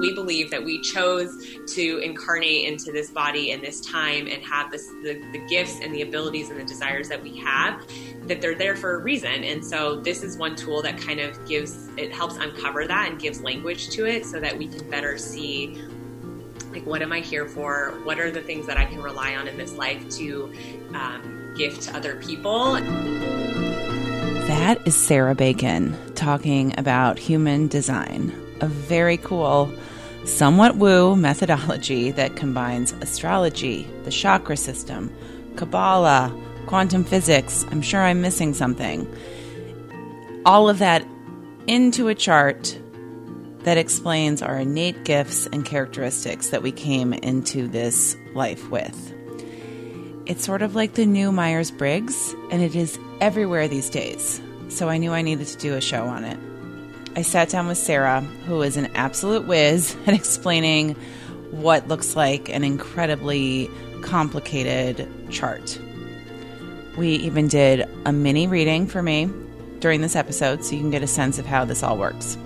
we believe that we chose to incarnate into this body in this time and have this, the, the gifts and the abilities and the desires that we have that they're there for a reason. And so this is one tool that kind of gives it helps uncover that and gives language to it so that we can better see like what am i here for? What are the things that i can rely on in this life to um, give to other people? That is Sara Bacon talking about human design, a very cool, somewhat woo methodology that combines astrology, the chakra system, Kabbalah, quantum physics. I'm sure I'm missing something. All of that into a chart that explains our innate gifts and characteristics that we came into this life with. It's sort of like the new Myers Briggs, and it is everywhere these days. So I knew I needed to do a show on it. I sat down with Sara, who is an absolute whiz at explaining what looks like an incredibly complicated chart. We even did a mini reading for me during this episode so you can get a sense of how this all works.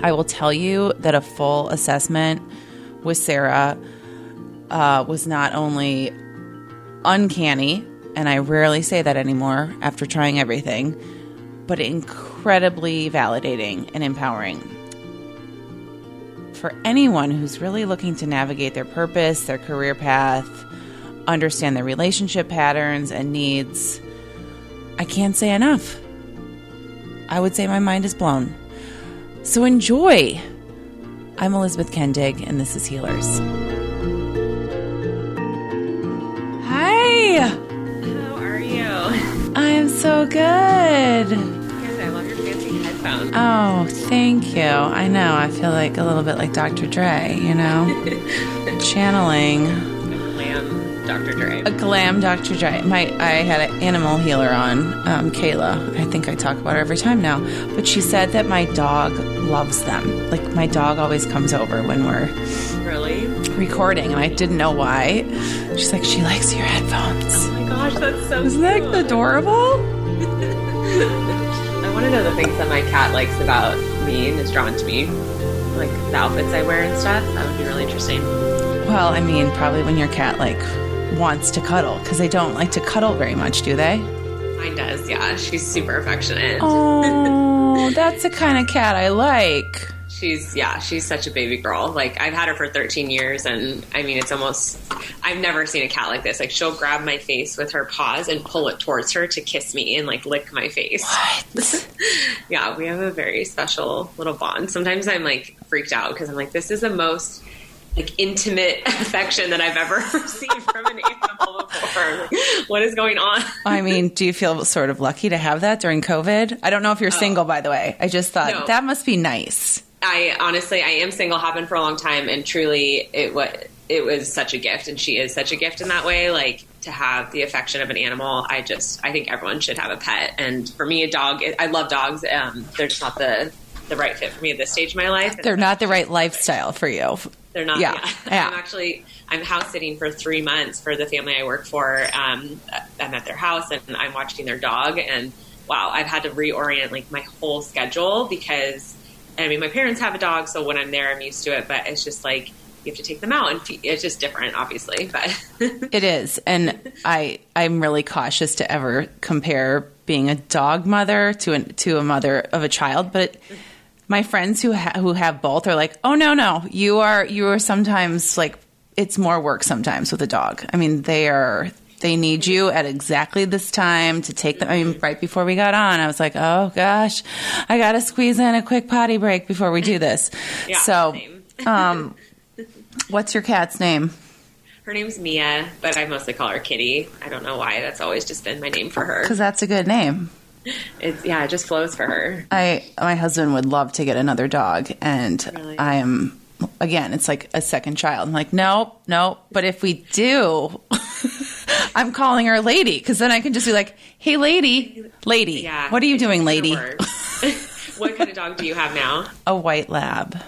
I will tell you that a full assessment with Sara uh, was not only uncanny, and I rarely say that anymore after trying everything, but incredibly validating and empowering. For anyone who's really looking to navigate their purpose, their career path, understand their relationship patterns and needs, I can't say enough. I would say my mind is blown. So enjoy! I'm Elizabeth Kendig, and this is Healers. Hi! how are you I'm so good. Oh, thank you. I know. I feel like a little bit like Dr. Dre, you know? Channeling glam dr dre a glam Dr. Dre. My I had an animal healer on, um, Kayla. I think I talk about her every time now. But she said that my dog loves them. Like my dog always comes over when we're really recording, and I didn't know why. She's like, she likes your headphones. oh my gosh that's so Isn't that adorable? I want to know the things that my cat likes about me and is drawn to me, like the outfits I wear and stuff. That would be really interesting. Well, I mean, probably when your cat like wants to cuddle because they don't like to cuddle very much, do they? Mine does, yeah. She's super affectionate. Oh, that's the kind of cat I like. She's yeah, she's such a baby girl. Like I've had her for 13 years, and I mean, it's almost I've never seen a cat like this. Like she'll grab my face with her paws and pull it towards her to kiss me and like lick my face. What? yeah, we have a very special little bond. Sometimes I'm like freaked out because I'm like, this is the most like intimate affection that I've ever received from an animal before. What is going on? I mean, do you feel sort of lucky to have that during COVID? I don't know if you're oh. single, by the way. I just thought No. that must be nice. I honestly, I am single, have been for a long time, and truly, it was it was such a gift, and she is such a gift in that way. Like to have the affection of an animal, I just, I think everyone should have a pet, and for me, a dog. I love dogs. Um, they're just not the the right fit for me at this stage of my life. They're not the right lifestyle for you. They're not. Yeah, Yeah, yeah. I'm actually I'm house sitting for three months for the family I work for. Um, I'm at their house and I'm watching their dog, and wow, I've had to reorient like my whole schedule because I mean my parents have a dog, so when I'm there, I'm used to it. But it's just like you have to take them out, and it's just different, obviously. But It is, and I I'm really cautious to ever compare being a dog mother to an, to a mother of a child, but. My friends who ha- who have both are like, oh no no, you are you are sometimes like it's more work sometimes with a dog. I mean, they are they need you at exactly this time to take them. I mean, right before we got on, I was like, oh gosh, I got to squeeze in a quick potty break before we do this. Yeah, so, um, what's your cat's name? her name's Mia, but I mostly call her Kitty. I don't know why. That's always just been my name for her. Because that's a good name. It's yeah, it just flows for her. I my husband would love to get another dog, and Really? I am again. It's like a second child. I'm like, nope, nope. But if we do, I'm calling her lady because then I can just be like, hey, lady, lady, Yeah. what are you doing, lady? what kind of dog do you have now? A white lab.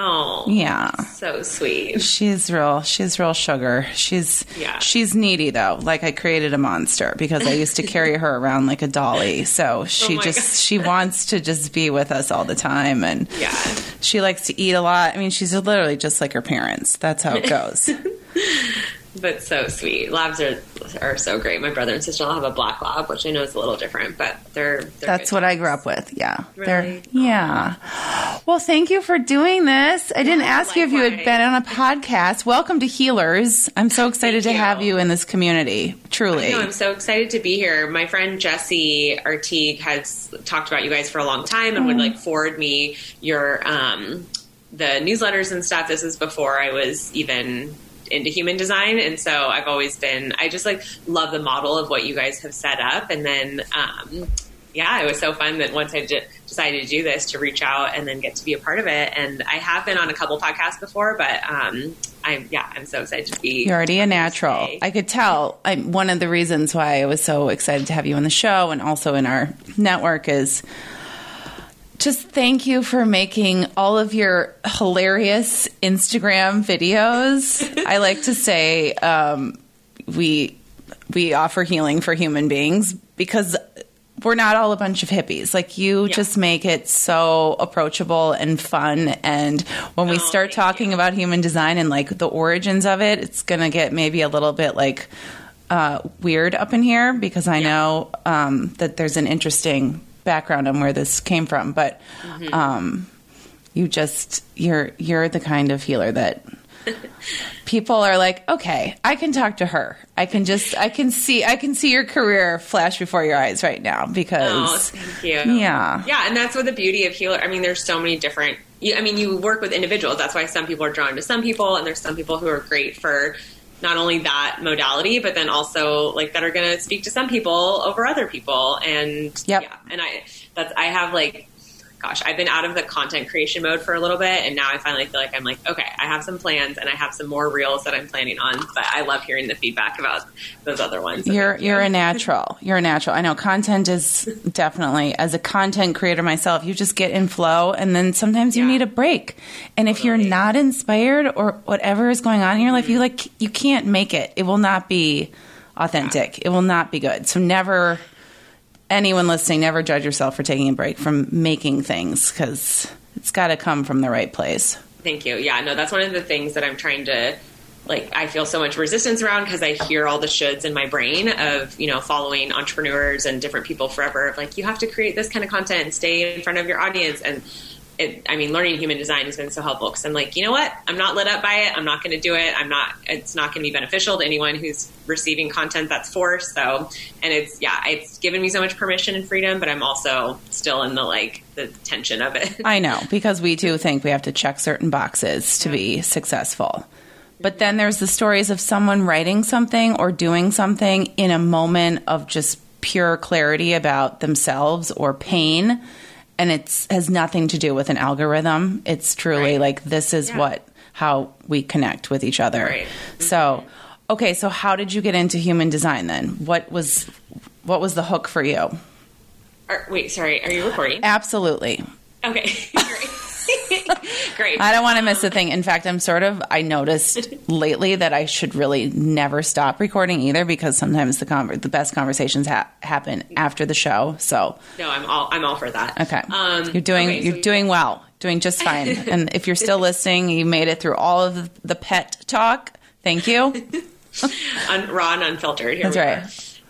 Oh, Yeah. so sweet. She's real. She's real sugar. She's Yeah. she's needy though. Like I created a monster because I used to carry her around like a dolly. So she Oh just God. she wants to just be with us all the time, and Yeah. she likes to eat a lot. I mean, she's literally just like her parents. That's how it goes. But so sweet. Labs are are so great. My brother and sister all have a black lab, which I know is a little different, but they're, they're That's what I grew up with. Yeah. Really? They're- yeah. Well, thank you for doing this. I didn't ask you if you had been on a podcast. Welcome to Healers. I'm so excited to have you. you in this community. Truly. No, I'm so excited to be here. My friend Jesse Artigue has talked about you guys for a long time and would Mm. like forward me your um, the newsletters and stuff. This is before I was even into human design, and so I've always been. I just like love the model of what you guys have set up, and then. Um, yeah, it was so fun that once I d- decided to do this, to reach out and then get to be a part of it. And I have been on a couple podcasts before, but um, I'm yeah, I'm so excited to be. You're already a natural. Stay. I could tell. I, one of the reasons why I was so excited to have you on the show and also in our network is just thank you for making all of your hilarious Instagram videos. I like to say um, we we offer healing for human beings because we're not all a bunch of hippies. Like you Yeah. just make it so approachable and fun. And when we Oh, start talking you. about human design and like the origins of it, it's going to get maybe a little bit like uh, weird up in here because I know um, that there's an interesting background on where this came from. But Mm-hmm. um, you just you're you're the kind of healer that people are like, okay, I can talk to her. I can just, I can see, I can see your career flash before your eyes right now Oh, because, thank you. yeah, Yeah, and that's what the beauty of healer. I mean, there's so many different. You, I mean, you work with individuals. That's why some people are drawn to some people, and there's some people who are great for not only that modality, but then also like that are going to speak to some people over other people. And Yep. yeah, and I that's I have like. Gosh, I've been out of the content creation mode for a little bit, and now I finally feel like I'm like, okay, I have some plans, and I have some more reels that I'm planning on. But I love hearing the feedback about those other ones. You're you. you're a natural. You're a natural. I know content is definitely as a content creator myself. You just get in flow, and then sometimes you Yeah. need a break. And if you're not inspired or whatever is going on in your life, you like you can't make it. It will not be authentic. It will not be good. So never. Anyone listening, never judge yourself for taking a break from making things because it's got to come from the right place. Thank you. Yeah, no, that's one of the things that I'm trying to like I feel so much resistance around because I hear all the shoulds in my brain of, you know, following entrepreneurs and different people forever of like you have to create this kind of content and stay in front of your audience and it, I mean, learning human design has been so helpful because I'm like, you know what? I'm not lit up by it. I'm not going to do it. I'm not. It's not going to be beneficial to anyone who's receiving content that's forced. So, and it's yeah, it's given me so much permission and freedom, but I'm also still in the like the tension of it. I know because we do think we have to check certain boxes to be successful. But then there's the stories of someone writing something or doing something in a moment of just pure clarity about themselves or pain and it has nothing to do with an algorithm. It's truly Right. like this is Yeah. what how we connect with each other. Right. So, okay, so how did you get into human design then? What was what was the hook for you? Are, wait, sorry. Are you recording? Absolutely. Okay. Great. I don't want to miss a thing. In fact, I'm sort of I noticed lately that I should really never stop recording either because sometimes the conver- the best conversations ha- happen after the show. So, No, I'm all I'm all for that. okay. Um, you're doing okay, so you're doing well. Doing just fine. and if you're still listening, you made it through all of the pet talk. Thank you. un, raw and unfiltered. Here That's we right. are.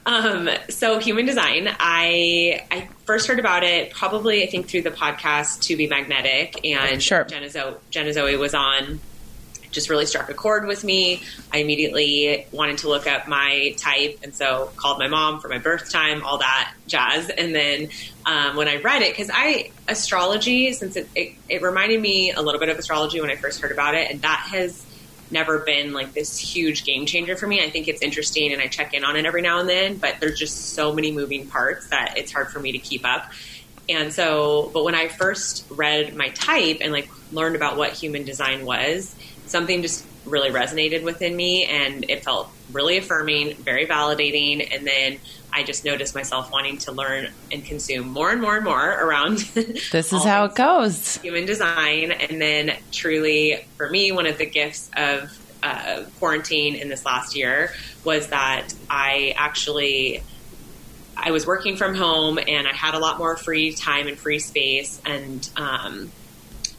Um, so human design, I I first heard about it probably I think through the podcast To Be Magnetic and Sure. Jenna Zoe, Jenna Zoe was on. Just really struck a chord with me. I immediately wanted to look up my type, and so called my mom for my birth time, all that jazz. And then um, when I read it, because I astrology, since it, it it reminded me a little bit of astrology when I first heard about it, and that has never been like this huge game changer for me. I think it's interesting and I check in on it every now and then, but there's just so many moving parts that it's hard for me to keep up. And so, but when I first read my type and like learned about what human design was, something just really resonated within me and it felt really affirming, very validating. And then I just noticed myself wanting to learn and consume more and more and more around. This is how it goes. Human design, and then truly for me, one of the gifts of uh, quarantine in this last year was that I actually I was working from home and I had a lot more free time and free space. And um,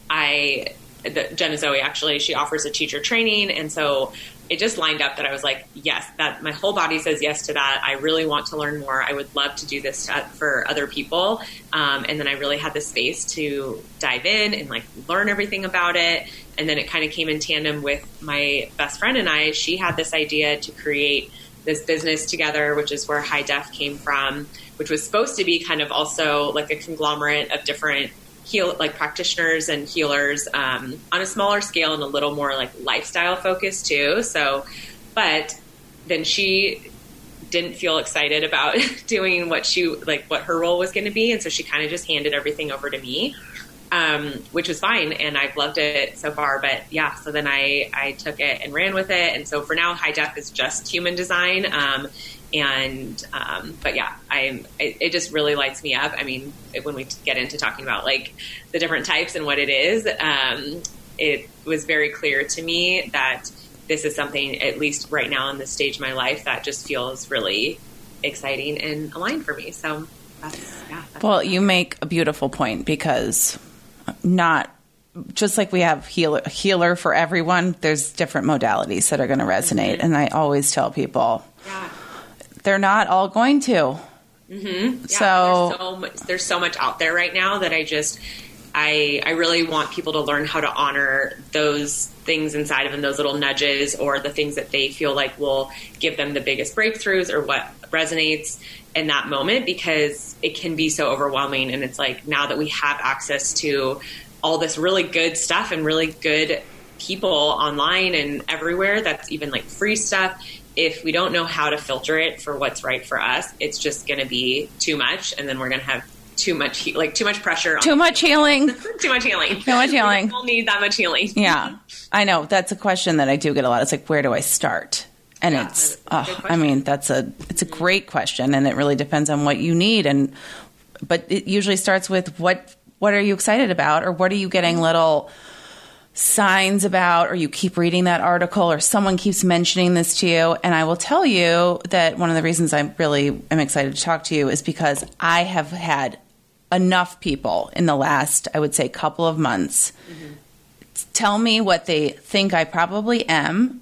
I, the, Jenna Zoe actually, she offers a teacher training. And so it just lined up that I was like, yes, that my whole body says yes to that. I really want to learn more. I would love to do this for other people. Um, and then I really had the space to dive in and like learn everything about it. And then it kind of came in tandem with my best friend and I. She had this idea to create this business together, which is where High Def came from, which was supposed to be kind of also like a conglomerate of different heal like practitioners and healers um, on a smaller scale and a little more like lifestyle focused too. So, but then she didn't feel excited about doing what she like what her role was going to be, and so she kind of just handed everything over to me um, which was fine, and I've loved it so far. But yeah, so then I I took it and ran with it, and so for now, High Def is just human design. Um, and um, but yeah, I it, it, just really lights me up. I mean, when we get into talking about like the different types and what it is, um, it was very clear to me that this is something, at least right now in this stage of my life, that just feels really exciting and aligned for me. So. That's, yeah, that's well, you make a beautiful point because not just like we have healer healer for everyone there's different modalities that are going to resonate mm-hmm. and i always tell people yeah. They're not all going to mm-hmm. yeah, so, there's so, much, there's so much out there right now that i just I, I really want people to learn how to honor those things inside of them, those little nudges or the things that they feel like will give them the biggest breakthroughs or what resonates in that moment because it can be so overwhelming. And it's like now that we have access to all this really good stuff and really good people online and everywhere that's even like free stuff. If we don't know how to filter it for what's right for us, it's just going to be too much. And then we're going to have too much, like too much pressure. Too much healing. too much healing. Too much healing. We don't need that much healing. yeah. I know. That's a question that I do get a lot. It's like, where do I start? and yeah, it's oh, i mean that's a it's a mm-hmm. great question and it really depends on what you need and but it usually starts with what what are you excited about or what are you getting mm-hmm. little signs about or you keep reading that article or someone keeps mentioning this to you and i will tell you that one of the reasons i really am excited to talk to you is because i have had enough people in the last i would say couple of months mm-hmm. tell me what they think i probably am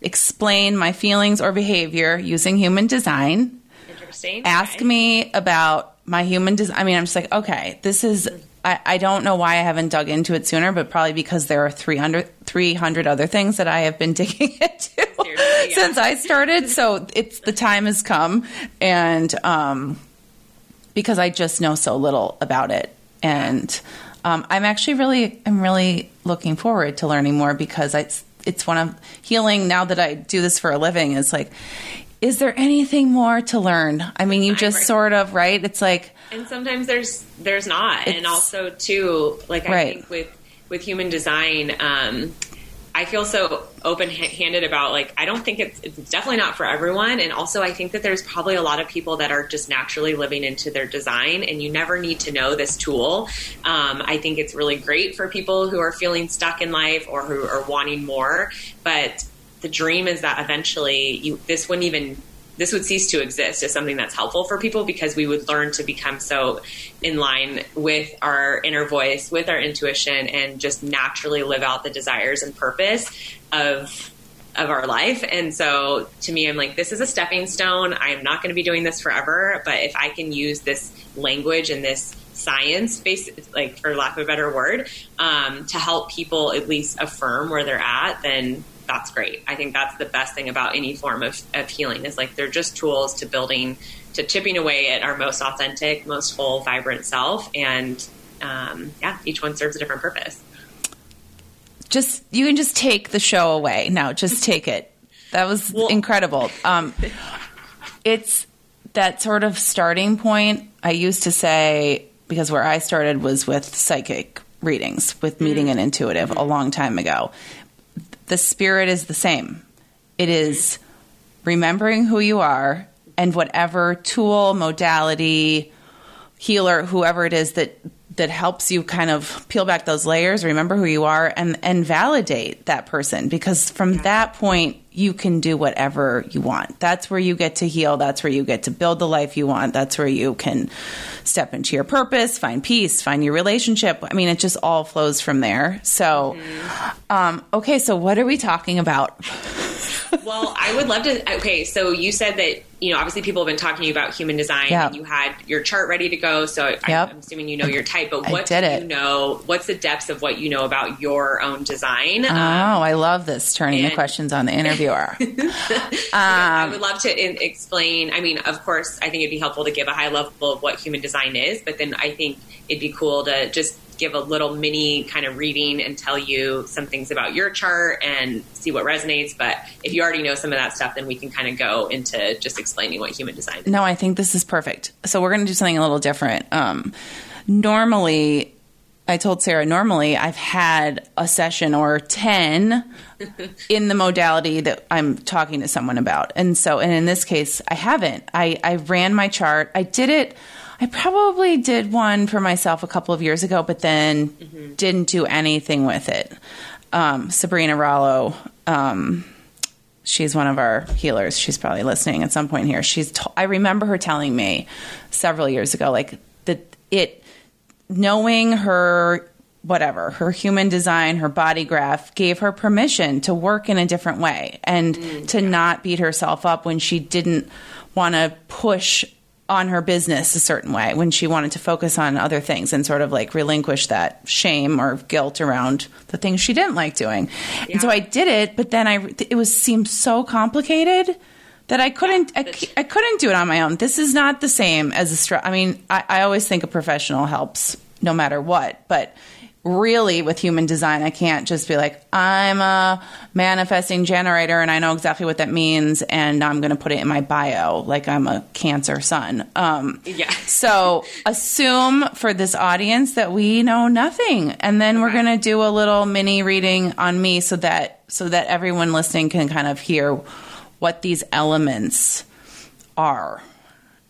explain my feelings or behavior using human design. Interesting. Ask okay. me about my human design. I mean, I'm just like, okay, this is. I, I, don't know why I haven't dug into it sooner, but probably because there are 300, 300 other things that I have been digging into yeah. since I started. So it's the time has come, and um, because I just know so little about it, and um, I'm actually really, I'm really looking forward to learning more because it's it's one of healing now that I do this for a living is like is there anything more to learn? I mean, you just sort of, right? It's like And sometimes there's there's not. And also too, like I right. think with with human design um I feel so open handed about like I don't think it's it's definitely not for everyone, and also I think that there's probably a lot of people that are just naturally living into their design, and you never need to know this tool. Um, I think it's really great for people who are feeling stuck in life or who are wanting more, but the dream is that eventually you this wouldn't even this would cease to exist as something that's helpful for people because we would learn to become so in line with our inner voice, with our intuition, and just naturally live out the desires and purpose of of our life. And so to me, I'm like, this is a stepping stone. I am not going to be doing this forever, but if I can use this language and this science based like for lack of a better word um, to help people at least affirm where they're at then that's great. I think that's the best thing about any form of, of healing is like they're just tools to building, to chipping away at our most authentic, most whole, vibrant self. And um, yeah, each one serves a different purpose. Just, you can just take the show away. now. just take it. That was well, incredible. Um, it's that sort of starting point. I used to say, because where I started was with psychic readings, with meeting mm-hmm. an intuitive a long time ago the spirit is the same. It is remembering who you are and whatever tool, modality, healer, whoever it is that that helps you kind of peel back those layers, remember who you are, and and validate that person because from that point you can do whatever you want. That's where you get to heal. That's where you get to build the life you want. That's where you can step into your purpose, find peace, find your relationship. I mean, it just all flows from there. So, mm-hmm. um, okay, so what are we talking about? well, I would love to. Okay, so you said that you know obviously people have been talking to you about human design. Yep. you had your chart ready to go, so yep. I, am assuming you know your type. But what do it. you know? What's the depths of what you know about your own design? Oh, um, I love this turning and, the questions on the interviewer. um, I would love to in, explain. I mean, of course, I think it'd be helpful to give a high level of what human design is, but then I think it'd be cool to just give a little mini kind of reading and tell you some things about your chart and see what resonates. But if you already know some of that stuff, then we can kind of go into just explaining what human design is. No, I think this is perfect. So we're going to do something a little different. Um, normally, I told Sara, normally I've had a session or 10 in the modality that I'm talking to someone about. And so, and in this case, I haven't. I, I ran my chart. I did it I probably did one for myself a couple of years ago, but then mm-hmm. didn't do anything with it. Um, Sabrina Rollo, um, she's one of our healers. She's probably listening at some point here. She's t- I remember her telling me several years ago, like that it knowing her whatever her human design her body graph gave her permission to work in a different way and mm, to not beat herself up when she didn't want to push on her business a certain way when she wanted to focus on other things and sort of like relinquish that shame or guilt around the things she didn't like doing. Yeah. And so I did it, but then I it was seemed so complicated that I couldn't I, I couldn't do it on my own. This is not the same as a I mean, I, I always think a professional helps no matter what, but really with human design, I can't just be like, I'm a manifesting generator and I know exactly what that means and I'm going to put it in my bio like I'm a cancer sun. Um, yeah. so assume for this audience that we know nothing. And then we're going to do a little mini reading on me so that, so that everyone listening can kind of hear what these elements are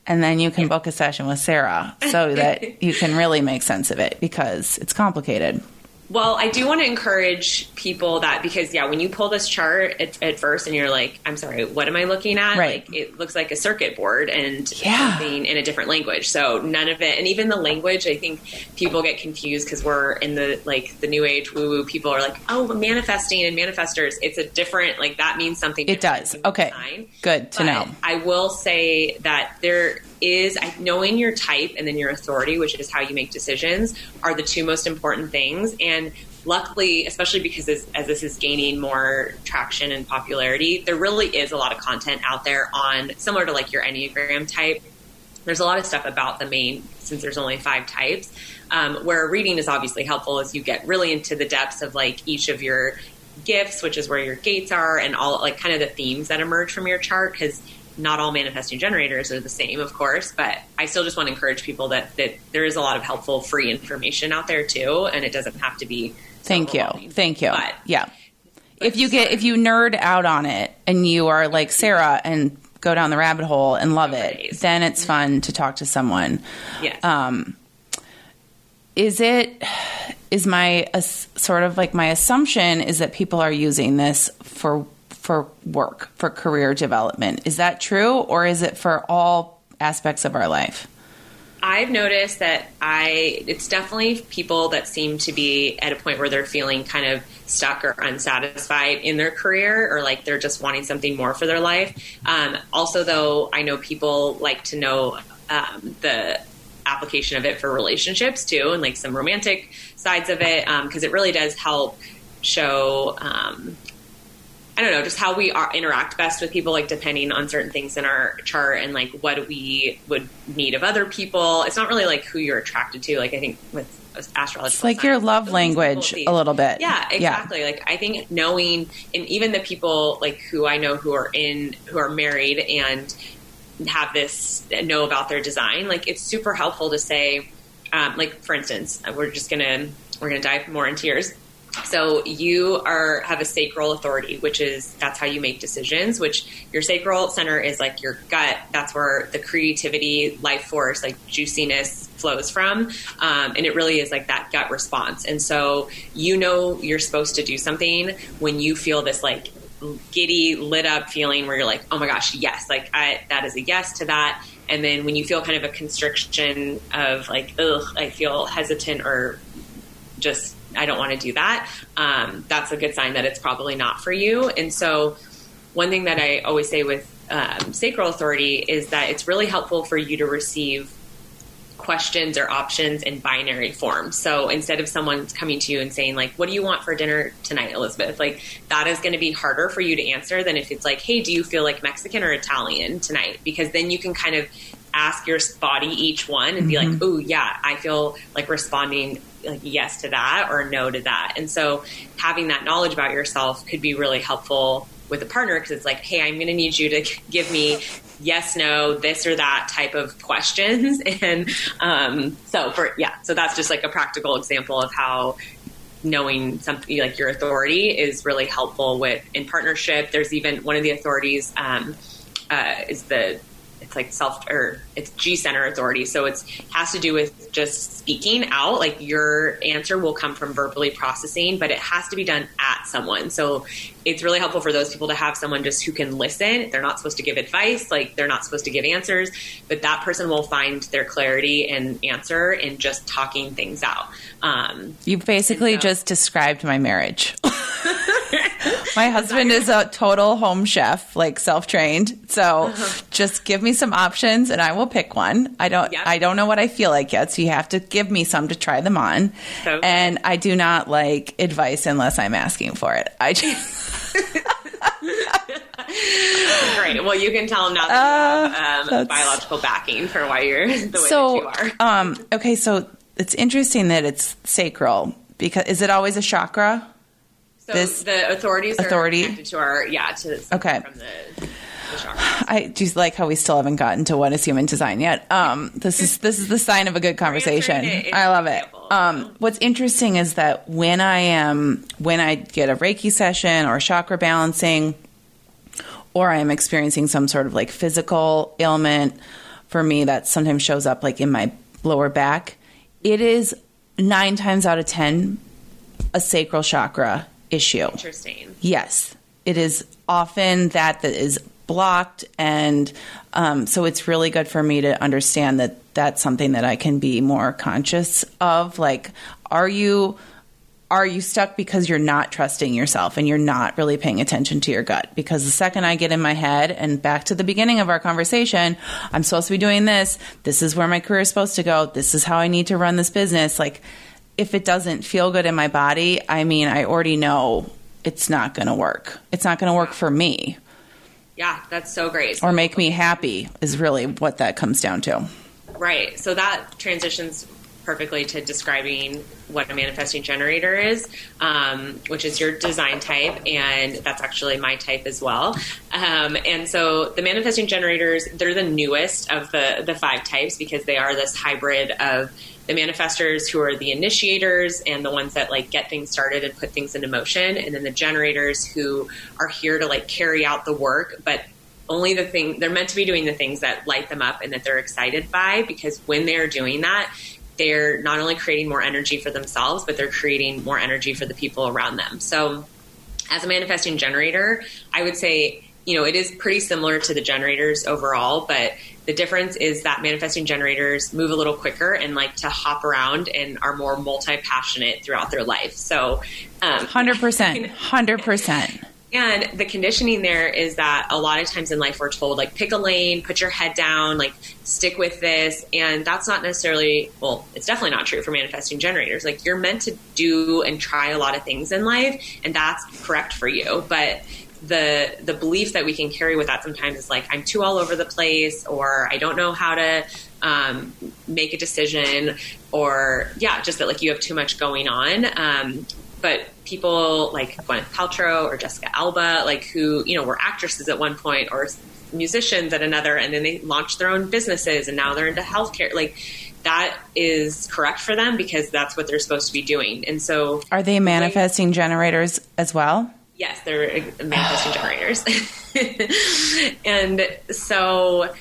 and then you can book a session with Sara so that you can really make sense of it because it's complicated. Well, I do want to encourage people that because yeah, when you pull this chart at, at, first and you're like, I'm sorry, what am I looking at? Right. Like it looks like a circuit board and yeah. something in a different language. So none of it, and even the language, I think people get confused because we're in the like the new age woo woo. People are like, oh, manifesting and manifestors. It's a different like that means something. It does. Okay. Design. Good to but know. I will say that there is knowing your type and then your authority, which is how you make decisions, are the two most important things. And luckily, especially because this, as this is gaining more traction and popularity, there really is a lot of content out there on similar to like your Enneagram type. There's a lot of stuff about the main, since there's only five types, um, where reading is obviously helpful as you get really into the depths of like each of your gifts, which is where your gates are, and all like kind of the themes that emerge from your chart. Because not all manifesting generators are the same, of course, but I still just want to encourage people that, that there is a lot of helpful free information out there too, and it doesn't have to be. Thank you, thank you. But, yeah, but if you get if you nerd out on it and you are like Sara and go down the rabbit hole and love it, then it's mm-hmm. fun to talk to someone. Yes. Um, is it is my uh, sort of like my assumption is that people are using this for for work, for career development. Is that true, or is it for all aspects of our life? I've noticed that I it's definitely people that seem to be at a point where they're feeling kind of stuck or unsatisfied in their career or like they're just wanting something more for their life. Um, also, though, I know people like to know um, the application of it for relationships too, and like some romantic sides of it because um, it really does help show um, I don't know, just how we are, interact best with people, like depending on certain things in our chart and like what we would need of other people. It's not really like who you're attracted to. Like I think with astrology, it's like your love language a little bit. Yeah, exactly. Yeah. Like I think knowing, and even the people like who I know who are in who are married and have this know about their design, like it's super helpful to say, um, like for instance, we're just gonna we're gonna dive more into yours So you are have a sacral authority, which is that's how you make decisions. Which your sacral center is like your gut. That's where the creativity, life force, like juiciness flows from, um, and it really is like that gut response. And so you know you're supposed to do something when you feel this like giddy, lit up feeling where you're like, oh my gosh, yes, like I, that is a yes to that. And then when you feel kind of a constriction of like, ugh, I feel hesitant or just I don't want to do that, um, that's a good sign that it's probably not for you. And so, one thing that I always say with um, sacral authority is that it's really helpful for you to receive questions or options in binary form. So instead of someone coming to you and saying like, "What do you want for dinner tonight, Elizabeth?" Like that is going to be harder for you to answer than if it's like, "Hey, do you feel like Mexican or Italian tonight?" Because then you can kind of ask your body each one and be mm-hmm. like, "Oh, yeah, I feel like responding like yes to that or no to that. And so having that knowledge about yourself could be really helpful with a partner because it's like, hey, I'm going to need you to give me yes, no, this or that type of questions. And um, so for yeah, so that's just like a practical example of how knowing something like your authority is really helpful with in partnership. There's even one of the authorities um, uh, is the it's like self or it's G center authority. So it's has to do with just speaking out. Like your answer will come from verbally processing, but it has to be done at someone. So it's really helpful for those people to have someone just who can listen. They're not supposed to give advice, like they're not supposed to give answers, but that person will find their clarity and answer in just talking things out. Um, you basically so, just described my marriage. my husband is a total home chef, like self trained. So uh-huh. just give me some options and I will pick one. I don't yep. I don't know what I feel like yet, so you have to give me some to try them on. So and I do not like advice unless I'm asking for it. I just Great. Well, you can tell him now that you have uh, um, biological backing for why you're the way so, that you are. Um, okay, so it's interesting that it's sacral because is it always a chakra? So this the authorities authority? are connected to our yeah to okay. from the I do like how we still haven't gotten to what is human design yet. Um, this is this is the sign of a good conversation. I love it. Um, what's interesting is that when I am when I get a Reiki session or chakra balancing, or I am experiencing some sort of like physical ailment, for me that sometimes shows up like in my lower back. It is nine times out of ten a sacral chakra issue. Interesting. Yes, it is often that that is blocked. And um, so it's really good for me to understand that that's something that I can be more conscious of. Like, are you. Are you stuck because you're not trusting yourself and you're not really paying attention to your gut? Because the second I get in my head and back to the beginning of our conversation, I'm supposed to be doing this. This is where my career is supposed to go. This is how I need to run this business. Like, if it doesn't feel good in my body, I mean, I already know it's not going to work. It's not going to work for me. Yeah, that's so great. Or make me happy is really what that comes down to. Right. So that transitions perfectly to describing what a manifesting generator is, um, which is your design type, and that's actually my type as well. Um, and so the manifesting generators, they're the newest of the the five types because they are this hybrid of the manifestors who are the initiators and the ones that like get things started and put things into motion and then the generators who are here to like carry out the work but only the thing they're meant to be doing the things that light them up and that they're excited by because when they're doing that they're not only creating more energy for themselves but they're creating more energy for the people around them. So as a manifesting generator i would say you know it is pretty similar to the generators overall but the difference is that manifesting generators move a little quicker and like to hop around and are more multi passionate throughout their life. So, um, 100%. 100%. And the conditioning there is that a lot of times in life we're told, like, pick a lane, put your head down, like, stick with this. And that's not necessarily, well, it's definitely not true for manifesting generators. Like, you're meant to do and try a lot of things in life, and that's correct for you. But the the belief that we can carry with that sometimes is like I'm too all over the place or I don't know how to um, make a decision or yeah just that like you have too much going on um, but people like Gwyneth Paltrow or Jessica Alba like who you know were actresses at one point or musicians at another and then they launched their own businesses and now they're into healthcare like that is correct for them because that's what they're supposed to be doing. And so, are they manifesting generators as well? Yes, they're manifesting generators. and so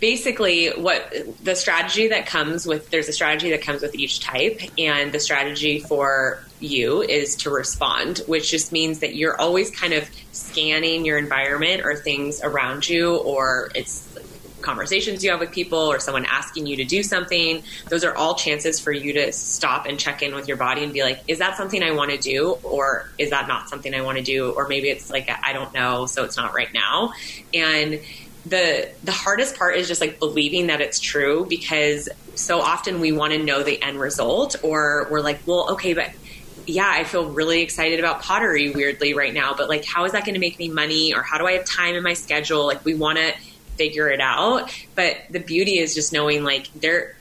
basically what the strategy that comes with there's a strategy that comes with each type and the strategy for you is to respond which just means that you're always kind of scanning your environment or things around you or it's conversations you have with people or someone asking you to do something those are all chances for you to stop and check in with your body and be like is that something i want to do? Or is that not something i want to do? Or maybe it's like i don't know so it's not right now. And the the hardest part is just like believing that it's true because so often we want to know the end result or we're like well okay but yeah i feel really excited about pottery weirdly right now but like how is that going to make me money? Or how do i have time in my schedule? Like we want to figure it out but the beauty is just knowing like there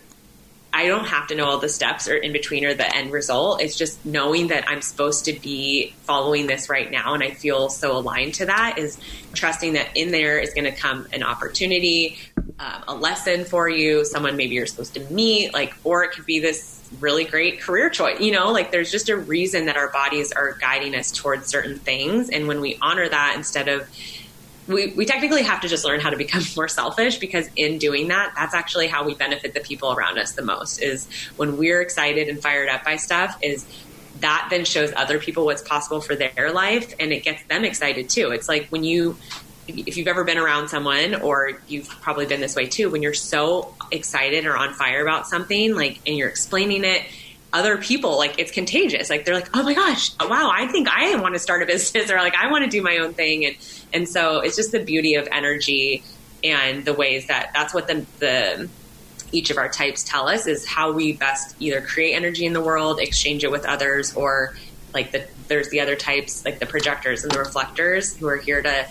I don't have to know all the steps or in between or the end result. It's just knowing that I'm supposed to be following this right now. And I feel so aligned to that is trusting that in there is going to come an opportunity, um, a lesson for you, someone maybe you're supposed to meet, like, or it could be this really great career choice. You know, like there's just a reason that our bodies are guiding us towards certain things. And when we honor that instead of, we, we technically have to just learn how to become more selfish because in doing that that's actually how we benefit the people around us the most is when we're excited and fired up by stuff is that then shows other people what's possible for their life and it gets them excited too. It's like when you if you've ever been around someone or you've probably been this way too when you're so excited or on fire about something like and you're explaining it other people like it's contagious. Like they're like oh my gosh wow i think i want to start a business or like i want to do my own thing and and so it's just the beauty of energy and the ways that that's what the the each of our types tell us is how we best either create energy in the world exchange it with others or like the there's the other types like the projectors and the reflectors who are here to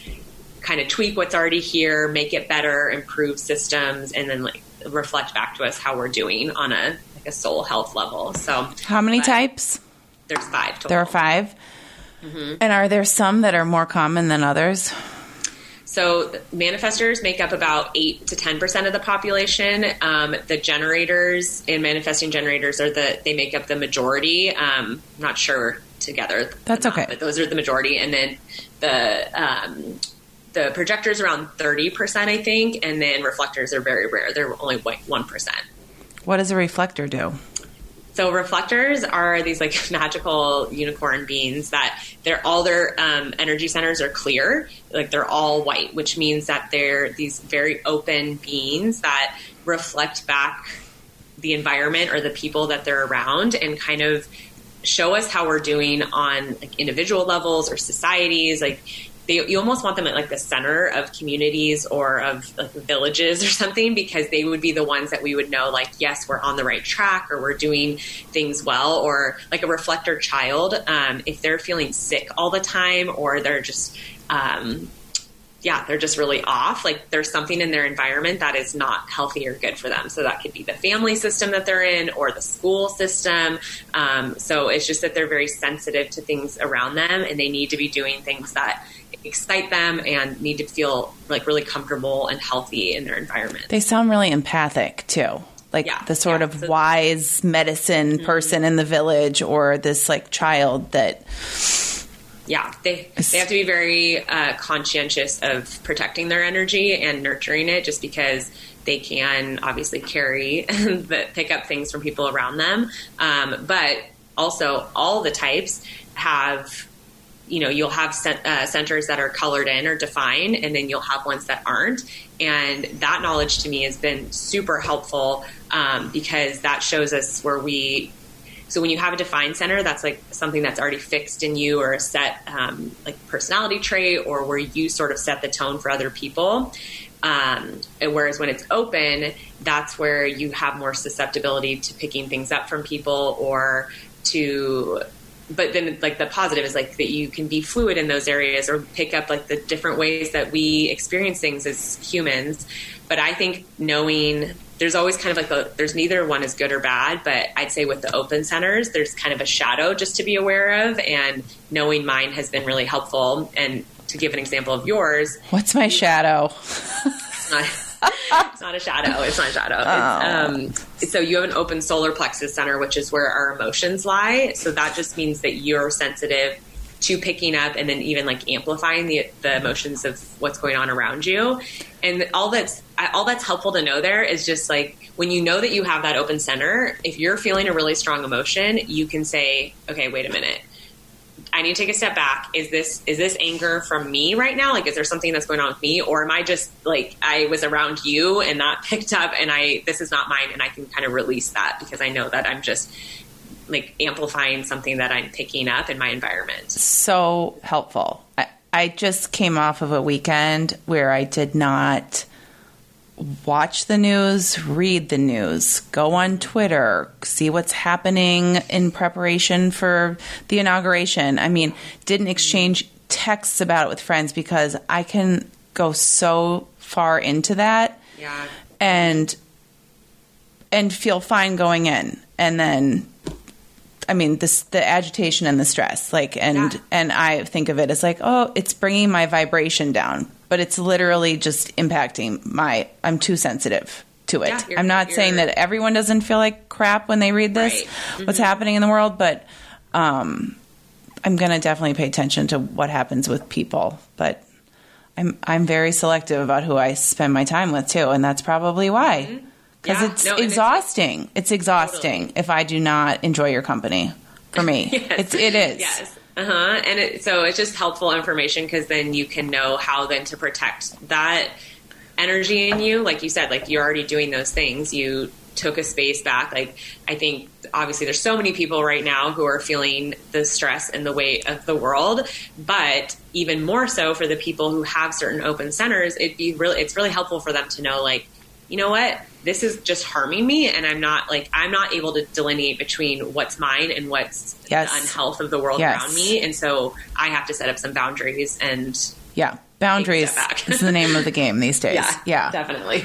kind of tweak what's already here make it better improve systems and then like reflect back to us how we're doing on a like a soul health level. So, how many types? There's five. Total. There are 5 mm-hmm. And are there some that are more common than others? So manifestors make up about eight to ten percent of the population. Um, the generators and manifesting generators are the they make up the majority. Um, I'm not sure together. That's okay, but those are the majority. And then the um, the projectors around thirty percent, I think, and then reflectors are very rare. They're only one percent. What does a reflector do? So reflectors are these like magical unicorn beings that they're all their um, energy centers are clear, like they're all white, which means that they're these very open beings that reflect back the environment or the people that they're around and kind of show us how we're doing on like individual levels or societies like they, you almost want them at like the center of communities or of like villages or something because they would be the ones that we would know like yes we're on the right track or we're doing things well or like a reflector child um, if they're feeling sick all the time or they're just um, yeah, they're just really off. Like there's something in their environment that is not healthy or good for them. So that could be the family system that they're in or the school system. Um, so it's just that they're very sensitive to things around them and they need to be doing things that excite them and need to feel like really comfortable and healthy in their environment. They sound really empathic too. Like yeah, the sort yeah. of so, wise medicine mm-hmm. person in the village or this like child that yeah, they they have to be very uh, conscientious of protecting their energy and nurturing it, just because they can obviously carry and pick up things from people around them. Um, but also, all the types have you know you'll have cent- uh, centers that are colored in or defined and then you'll have ones that aren't. And that knowledge to me has been super helpful um, because that shows us where we so when you have a defined center that's like something that's already fixed in you or a set um, like personality trait or where you sort of set the tone for other people. Um, whereas when it's open that's where you have more susceptibility to picking things up from people or to but then like the positive is like that you can be fluid in those areas or pick up like the different ways that we experience things as humans. But i think knowing there's always kind of like a there's neither one is good or bad but i'd say with the open centers there's kind of a shadow just to be aware of and knowing mine has been really helpful. And to give an example of yours what's my shadow it's not a shadow. It's not a shadow. Oh. Um, so you have an open solar plexus center, which is where our emotions lie. So that just means that you're sensitive to picking up and then even like amplifying the, the emotions of what's going on around you. And all that's all that's helpful to know there is just like when you know that you have that open center, if you're feeling a really strong emotion, you can say, okay, wait a minute. I need to take a step back. Is this is this anger from me right now? Like, is there something that's going on with me, or am I just like I was around you and that picked up, and I this is not mine, and I can kind of release that because I know that I'm just like amplifying something that I'm picking up in my environment. So helpful. I, I just came off of a weekend where I did not watch the news, read the news, go on Twitter, see what's happening in preparation for the inauguration. I mean, didn't exchange texts about it with friends because I can go so far into that. Yeah. And and feel fine going in. And then I mean, this the agitation and the stress, like, and Yeah. and I think of it as like, oh, it's bringing my vibration down, but it's literally just impacting my. I'm too sensitive to it. Yeah, you're- I'm not saying that everyone doesn't feel like crap when they read this, Right. Mm-hmm. what's happening in the world, but um, I'm gonna definitely pay attention to what happens with people, but. I'm I'm very selective about who I spend my time with too, and that's probably why. Because Mm-hmm. Yeah, it's no, and it's- exhausting. It's, exhausting if I do not enjoy your company. For me, Yes. it's it is. Yes. Uh huh. And it, so it's just helpful information because then you can know how then to protect that energy in you. Like you said, like you're already doing those things. You took a space back. Like I think obviously there's so many people right now who are feeling the stress and the weight of the world, but even more so for the people who have certain open centers, it'd be really it's really helpful for them to know like you know what this is just harming me and i'm not like i'm not able to delineate between what's mine and what's Yes. the unhealth of the world Yes. around me and so i have to set up some boundaries and Yeah, boundaries is the name of the game these days. yeah yeah. definitely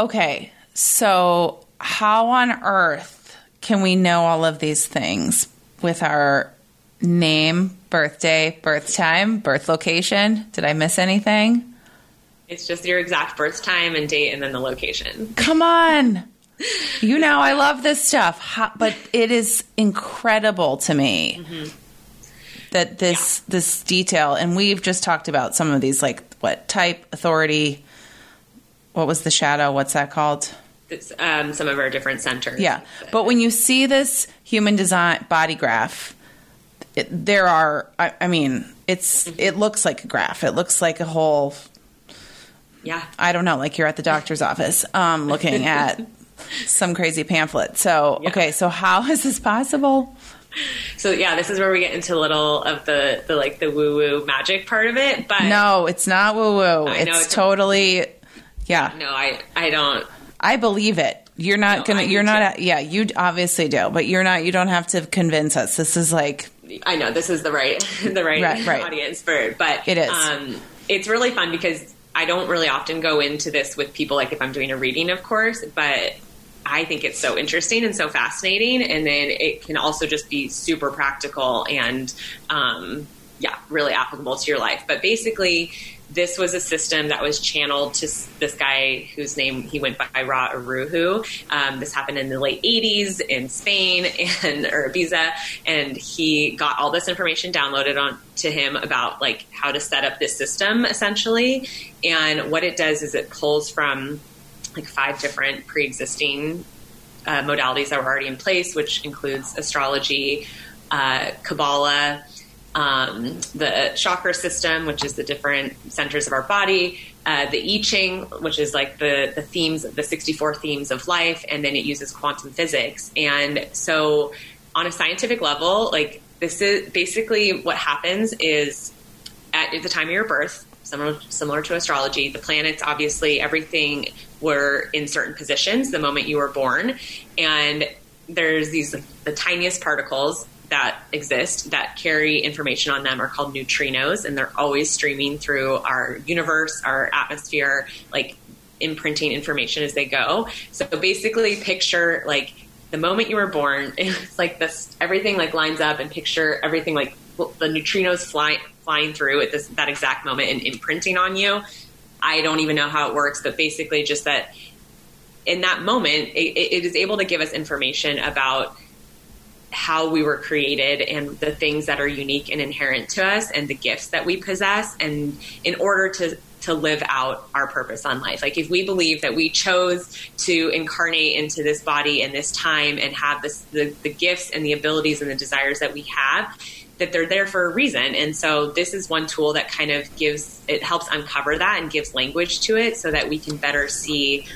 Okay, so how on earth can we know all of these things with our name, birthday, birth time, birth location? Did I miss anything? It's just your exact birth time and date and then the location Come on. You know, I love this stuff, but it is incredible to me that this this detail, and we've just talked about some of these, like what type, authority. What was the shadow? What's that called? it's um, some of our different centers Yeah, but when you see this human design body graph, it, there are. I, I mean, it's it looks like a graph. It looks like a whole yeah I don't know, like you're at the doctor's office um, looking at some crazy pamphlet. So, Yeah. okay, so how is this possible? so yeah this is where we get into a little of the the like the woo woo magic part of it but No, it's not woo woo. It's it's- totally, yeah, no i i don't I believe it. You're not No, gonna. You're not. too. Yeah, you obviously do, but you're not. You don't have to convince us. This is like I know this is the right the right, Right, right. audience for it, but It is. Um, it's really fun because I don't really often go into this with people like if I'm doing a reading, of course, but I think it's so interesting and so fascinating, and then it can also just be super practical and um, yeah, really applicable to your life. But basically. This was a system that was channeled to this guy whose name he went by Ra Uru Hu. Um, this happened in the late 80s in Spain and or Ibiza, and he got all this information downloaded on to him about like how to set up this system essentially. And what it does is it pulls from like five different pre-existing uh, modalities that were already in place, which includes astrology, uh, Kabbalah, um, the chakra system, which is the different centers of our body, uh, the I Ching, which is like the the themes, the sixty four themes of life, and then it uses quantum physics. And so, on a scientific level, like this is basically what happens is at the time of your birth, similar similar to astrology, the planets obviously everything were in certain positions the moment you were born, and there's these the tiniest particles that exist that carry information on them are called neutrinos, and they're always streaming through our universe, our atmosphere, like imprinting information as they go. So basically, picture like the moment you were born, it's like this everything like lines up, and picture everything like the neutrinos flying flying through at this that exact moment and imprinting on you. I don't even know how it works, but basically just that in that moment, it, it is able to give us information about how we were created and the things that are unique and inherent to us and the gifts that we possess and in order to to live out our purpose on life. Like if we believe that we chose to incarnate into this body in this time and have this the, the gifts and the abilities and the desires that we have that they're there for a reason. And so this is one tool that kind of gives it helps uncover that and gives language to it so that we can better see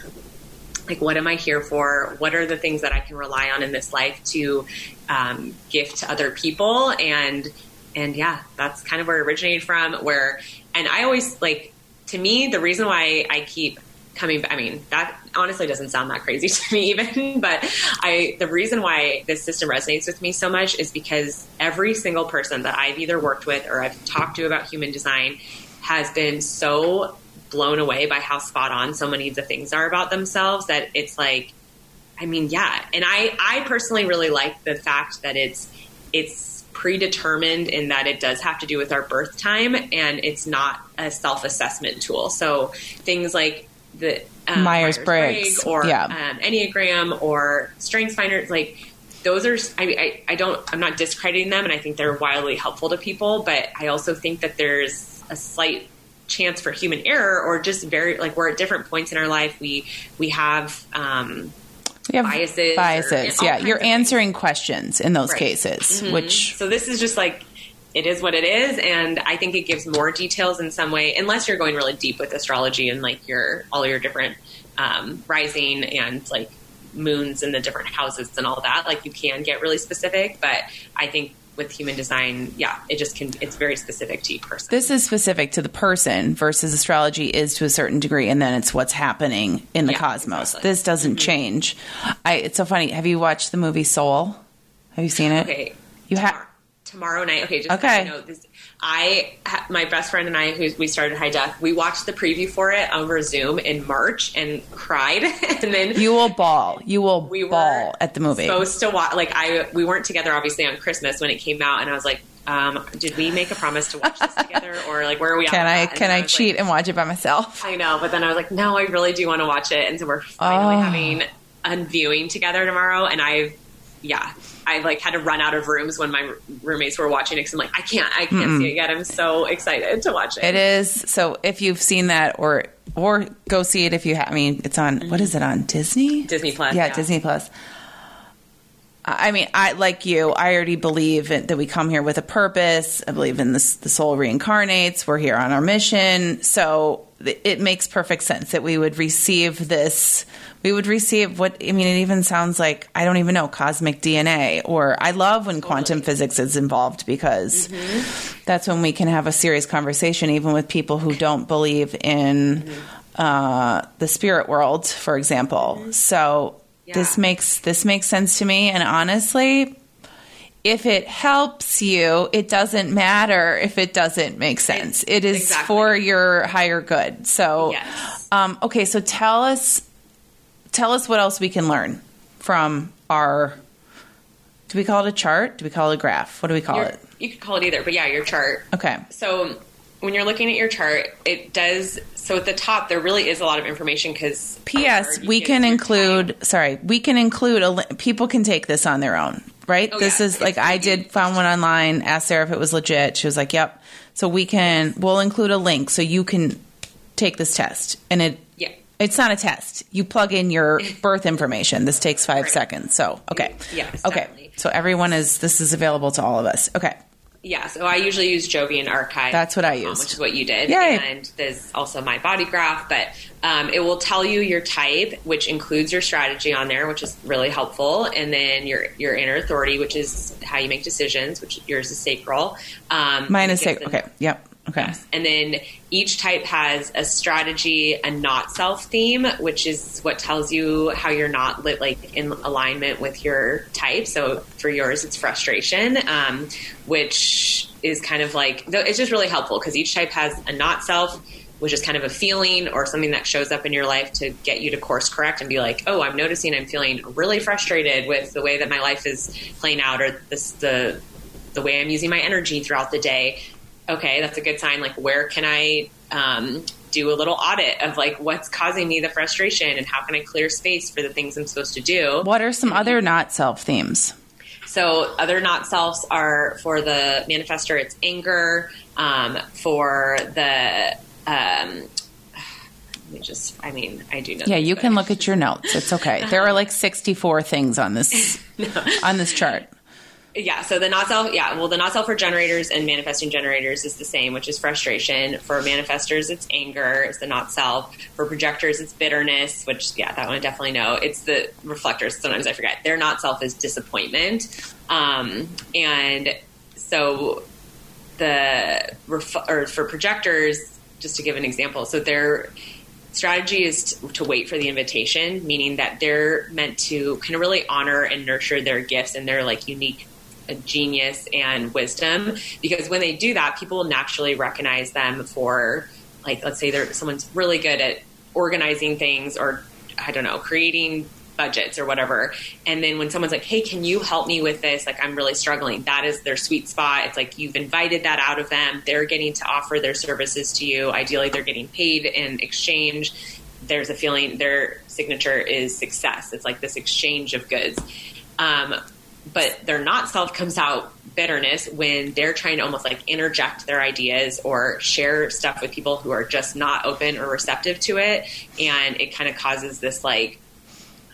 like what am i here for? What are the things that i can rely on in this life to um, gift to other people. And and yeah that's kind of where it originated from where and i always like to me the reason why i keep coming i mean that honestly doesn't sound that crazy to me even but i the reason why this system resonates with me so much is because every single person that i've either worked with or i've talked to about human design has been so blown away by how spot on so many of the things are about themselves that it's like I mean, yeah. And I, I personally really like the fact that it's, it's predetermined in that it does have to do with our birth time and it's not a self assessment tool. So things like the um, Myers Briggs or yeah. um, Enneagram or Strengths Finder, like those are, I, I, I don't, I'm not discrediting them and I think they're wildly helpful to people, but I also think that there's a slight chance for human error or just very like we're at different points in our life we we have um have biases. Biases, yeah. You're answering things. questions in those right. cases, mm-hmm. which. So this is just like, it is what it is. And I think it gives more details in some way, unless you're going really deep with astrology and like your, all your different um, rising and like moons and the different houses and all that. Like you can get really specific, but I think with human design, yeah, it just can, it's very specific to each person. This is specific to the person versus astrology is to a certain degree, and then it's what's happening in the yeah, cosmos. Exactly. This doesn't mm-hmm. change. I, it's so funny. Have you watched the movie Soul? Have you seen it? Okay. You have tomorrow night. Okay, just okay. You know, this, I, my best friend and I, who we started High Def, we watched the preview for it over Zoom in March and cried. and then you will bawl. You will we bawl at the movie. Supposed to watch. Like I, we weren't together obviously on Christmas when it came out, and I was like, um, did we make a promise to watch this together, or like where are we? Can I can I, I cheat like, and watch it by myself? I know, but then I was like, no, I really do want to watch it, and so we're finally oh. having a viewing together tomorrow, and I, yeah, I like had to run out of rooms when my roommates were watching it because I'm like, I can't, I can't Mm-mm. see it yet. I'm so excited to watch it. It is. So if you've seen that or or go see it if you have, I mean, it's on, mm-hmm. what is it on Disney? Disney Plus. Yeah, yeah, Disney Plus. I mean, I like you. I already believe that we come here with a purpose. I believe in this. The soul reincarnates. We're here on our mission. So it makes perfect sense that we would receive this we would receive what I mean. It even sounds like I don't even know cosmic DNA. Or I love when totally. quantum physics is involved because mm-hmm. that's when we can have a serious conversation, even with people who don't believe in mm-hmm. uh, the spirit world, for example. Mm-hmm. So yeah. this makes this makes sense to me. And honestly, if it helps you, it doesn't matter if it doesn't make sense. It is exactly. for your higher good. So, yes. um, okay, so tell us tell us what else we can learn from our. Do we call it a chart? Do we call it a graph? What do we call your, it? You could call it either, but yeah, your chart. Okay. So when you're looking at your chart, it does. So at the top, there really is a lot of information because. P.S. We can include. Time. Sorry, we can include a. People can take this on their own, right? Oh, this yeah. is like I did found one online. Asked Sara if it was legit. She was like, "Yep." So we can. We'll include a link so you can take this test, and it yeah. it's not a test. You plug in your birth information. This takes five right. seconds. So, okay. Yes. Okay. Definitely. So everyone is, this is available to all of us. Okay. Yeah. So I usually use Jovian Archive. That's what I use. Which is what you did. Yay. And there's also my body graph, but um, it will tell you your type, which includes your strategy on there, which is really helpful. And then your, your inner authority, which is how you make decisions, which yours is sacral. Um, Mine is sacral. Okay. Yep. Okay. Yes. And then each type has a strategy, a not self theme, which is what tells you how you're not lit, like in alignment with your type. So for yours, it's frustration, um, which is kind of like it's just really helpful because each type has a not self, which is kind of a feeling or something that shows up in your life to get you to course correct and be like, oh, I'm noticing I'm feeling really frustrated with the way that my life is playing out or this the the way I'm using my energy throughout the day okay, that's a good sign. Like, where can I um, do a little audit of like what's causing me the frustration and how can I clear space for the things I'm supposed to do. What are some other not self themes? So other not selves are for the manifestor, it's anger. Um, for the um, let me just i mean i do know yeah you can look at your notes. It's okay. There are like 64 things on this no. on this chart. Yeah so the not self yeah well the not self for generators and manifesting generators is the same which is frustration. For manifestors it's anger it's the not self for projectors it's bitterness which yeah that one i definitely know. It's the reflectors sometimes i forget. Their not self is disappointment. Um, and so the or for projectors just to give an example so their strategy is to, wait for the invitation meaning that they're meant to kind of really honor and nurture their gifts and their like unique uh, genius and wisdom because when they do that people will naturally recognize them for like let's say they're someone's really good at organizing things or i don't know creating budgets or whatever. And then when someone's like hey can you help me with this? Like i'm really struggling. That is their sweet spot. It's like you've invited that out of them. They're getting to offer their services to you. Ideally they're getting paid in exchange. There's a feeling their signature is success. It's like this exchange of goods. Um, but their not self comes out bitterness when they're trying to almost like interject their ideas or share stuff with people who are just not open or receptive to it. And it kind of causes this like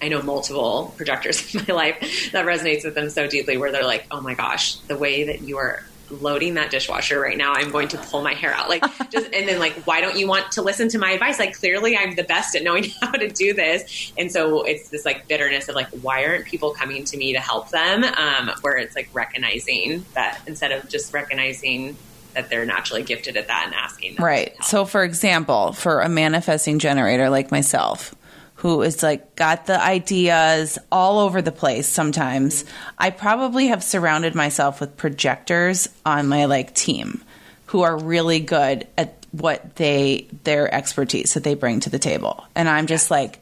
I know multiple projectors in my life that resonates with them so deeply where they're like, oh my gosh, the way that you are loading that dishwasher right now, I'm going to pull my hair out. Like, just, and then like, why don't you want to listen to my advice? Like, clearly I'm the best at knowing how to do this. And so it's this like bitterness of like, why aren't people coming to me to help them? Um, where it's like recognizing that instead of just recognizing that they're naturally gifted at that and asking. right. So, for example, for a manifesting generator like myself, who is like got the ideas all over the place sometimes. I probably have surrounded myself with projectors on my like team who are really good at what they their expertise that they bring to the table. And I'm just like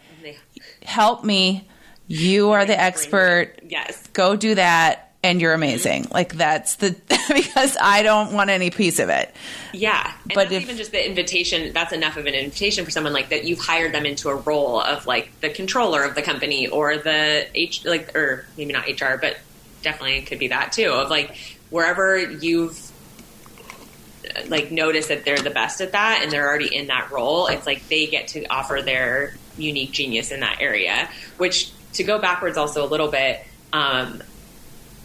help me. You are the expert. Yes. Go do that and you're amazing. Like that's the because I don't want any piece of it. Yeah, and but if, even just the invitation. That's enough of an invitation for someone like that. You've hired them into a role of like the controller of the company or the H like or maybe not HR, but definitely could be that too. Of like wherever you've like noticed that they're the best at that and they're already in that role. It's like they get to offer their unique genius in that area. Which to go backwards also a little bit. Um,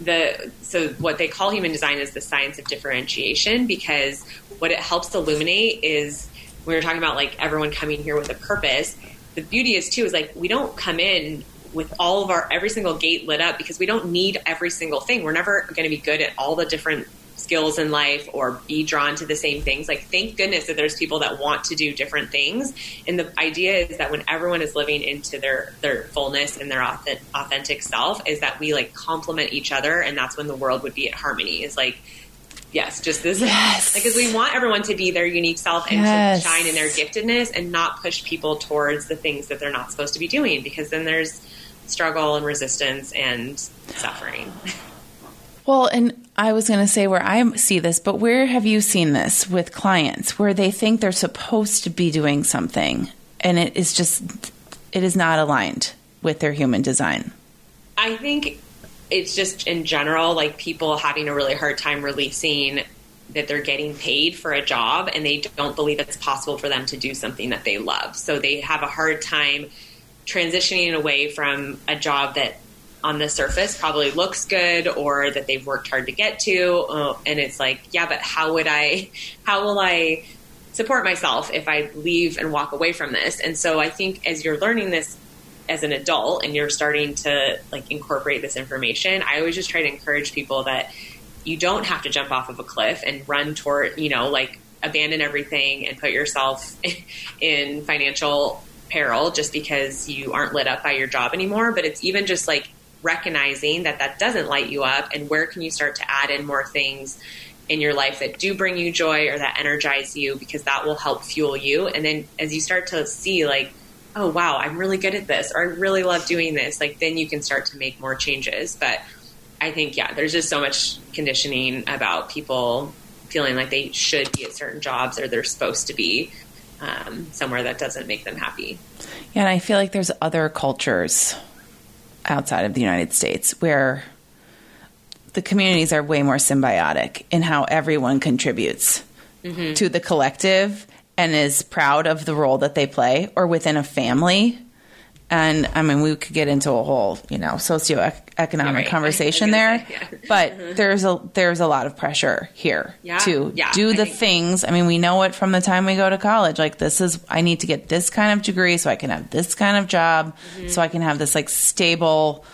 the so what they call human design is the science of differentiation because what it helps illuminate is we were talking about like everyone coming here with a purpose the beauty is too is like we don't come in with all of our every single gate lit up because we don't need every single thing. We're never going to be good at all the different skills in life or be drawn to the same things. Like, thank goodness that there's people that want to do different things. And the idea is that when everyone is living into their their fullness and their authentic self, is that we like complement each other, and that's when the world would be at harmony. Is like yes, just this. Yes. Because we want everyone to be their unique self and yes. to shine in their giftedness and not push people towards the things that they're not supposed to be doing because then there's struggle and resistance and suffering. Well, and I was going to say where I see this, but where have you seen this with clients where they think they're supposed to be doing something and it is just, it is not aligned with their human design? I think it's just in general, like people having a really hard time releasing that they're getting paid for a job and they don't believe it's possible for them to do something that they love. So they have a hard time transitioning away from a job that on the surface probably looks good or that they've worked hard to get to uh, and it's like yeah but how would i how will i support myself if i leave and walk away from this? And so i think as you're learning this as an adult and you're starting to like incorporate this information i always just try to encourage people that you don't have to jump off of a cliff and run toward you know like abandon everything and put yourself in financial peril just because you aren't lit up by your job anymore. But it's even just like recognizing that that doesn't light you up and where can you start to add in more things in your life that do bring you joy or that energize you because that will help fuel you and then as you start to see like oh wow i'm really good at this or i really love doing this like then you can start to make more changes but i think yeah there's just so much conditioning about people feeling like they should be at certain jobs or they're supposed to be um, somewhere that doesn't make them happy. Yeah, and I feel like there's other cultures outside of the United States where the communities are way more symbiotic in how everyone contributes mm-hmm. to the collective and is proud of the role that they play or within a family and I mean, we could get into a whole, you know, socioeconomic yeah, right. conversation there, say, yeah. but there's a there's a lot of pressure here yeah. to do the things. I mean, we know it from the time we go to college. Like, this is I need to get this kind of degree so I can have this kind of job, mm-hmm. so I can have this like stable,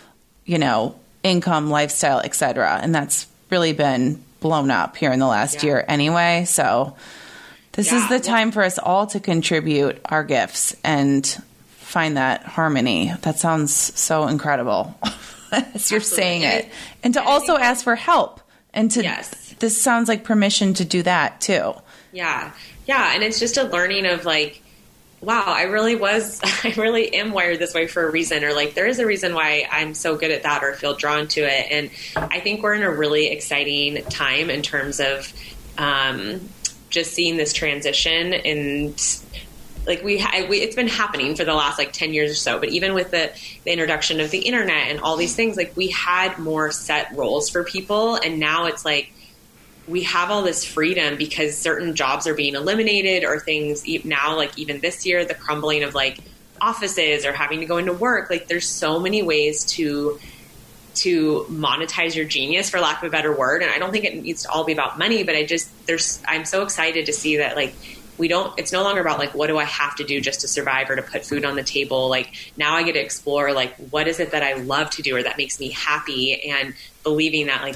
you know, income, lifestyle, etc. And that's really been blown up here in the last year, anyway. So. This is the time for us all to contribute our gifts and find that harmony. That sounds so incredible as you're Absolutely. saying it. And to also ask for help. And to, yes. this sounds like permission to do that too. Yeah. Yeah. And it's just a learning of like, wow, I really was, I really am wired this way for a reason, or like there is a reason why I'm so good at that or feel drawn to it. And I think we're in a really exciting time in terms of um, just seeing this transition and like we, we, it's been happening for the last like 10 years or so but even with the, the introduction of the internet and all these things like we had more set roles for people and now it's like we have all this freedom because certain jobs are being eliminated or things now like even this year the crumbling of like offices or having to go into work like there's so many ways to to monetize your genius for lack of a better word and i don't think it needs to all be about money but i just there's i'm so excited to see that like we don't it's no longer about like what do i have to do just to survive or to put food on the table like now i get to explore like what is it that i love to do or that makes me happy and believing that like